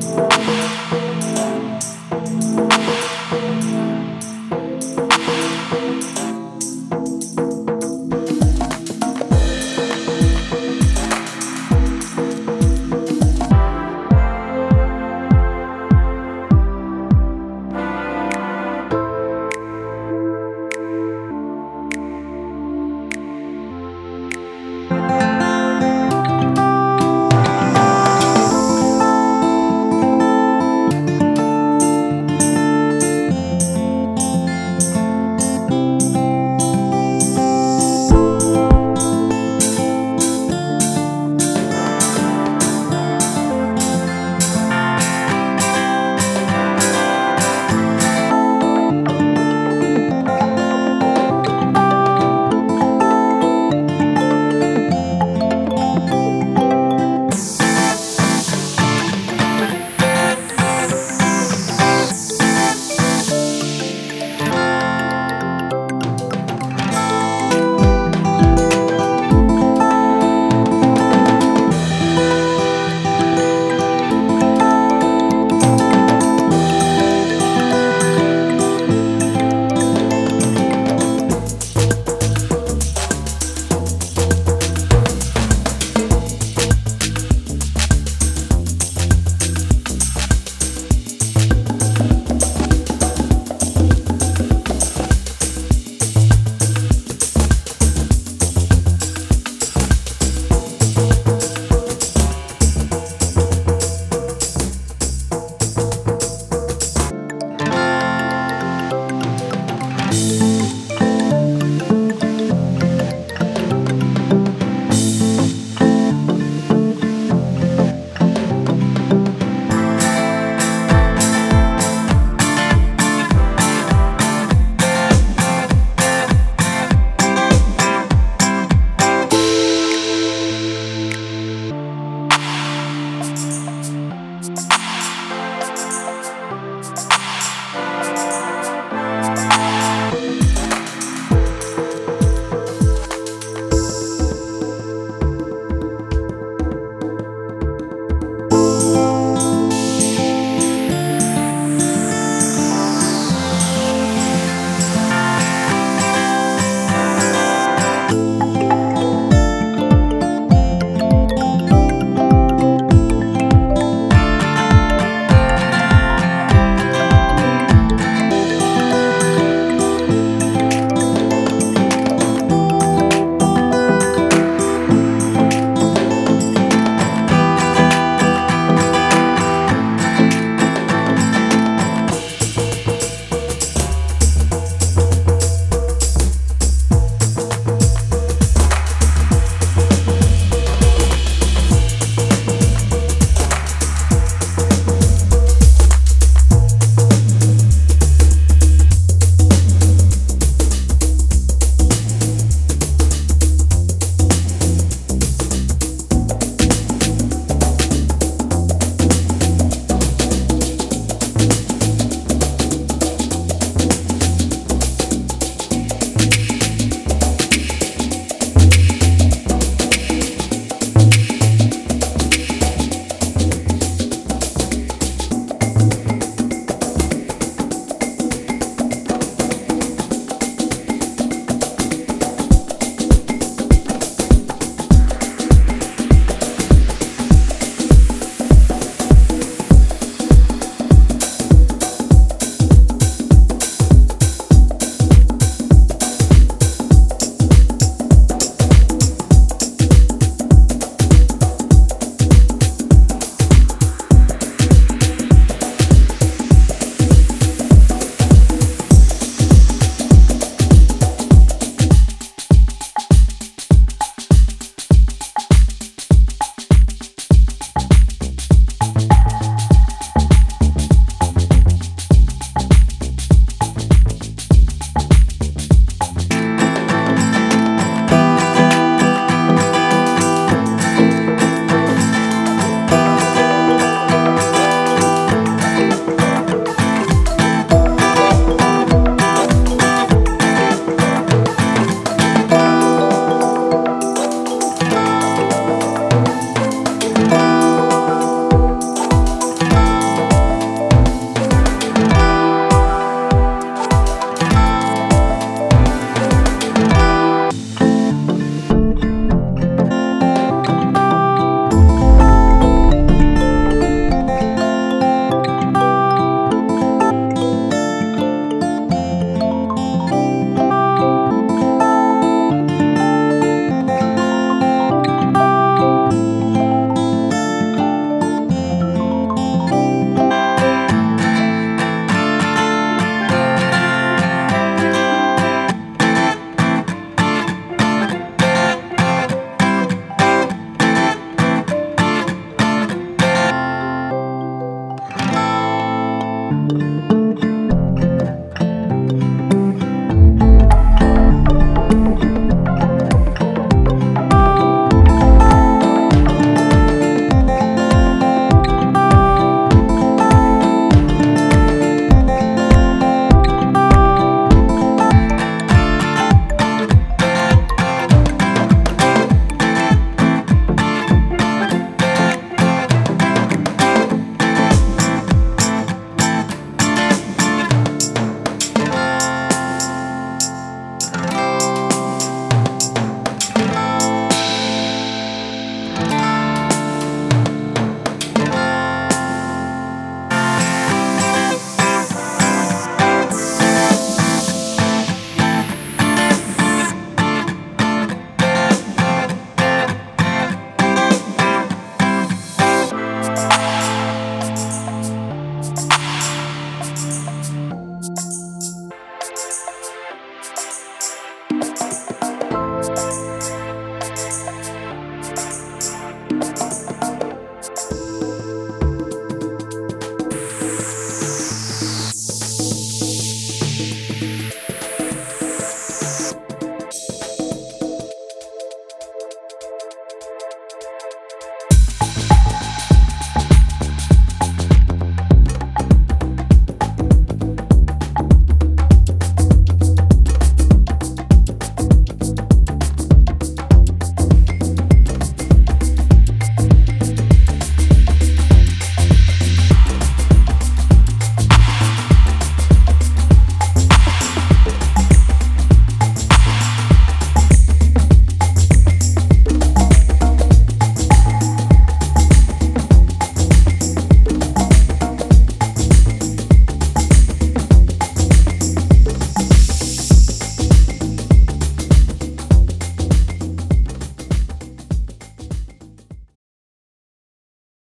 Bye.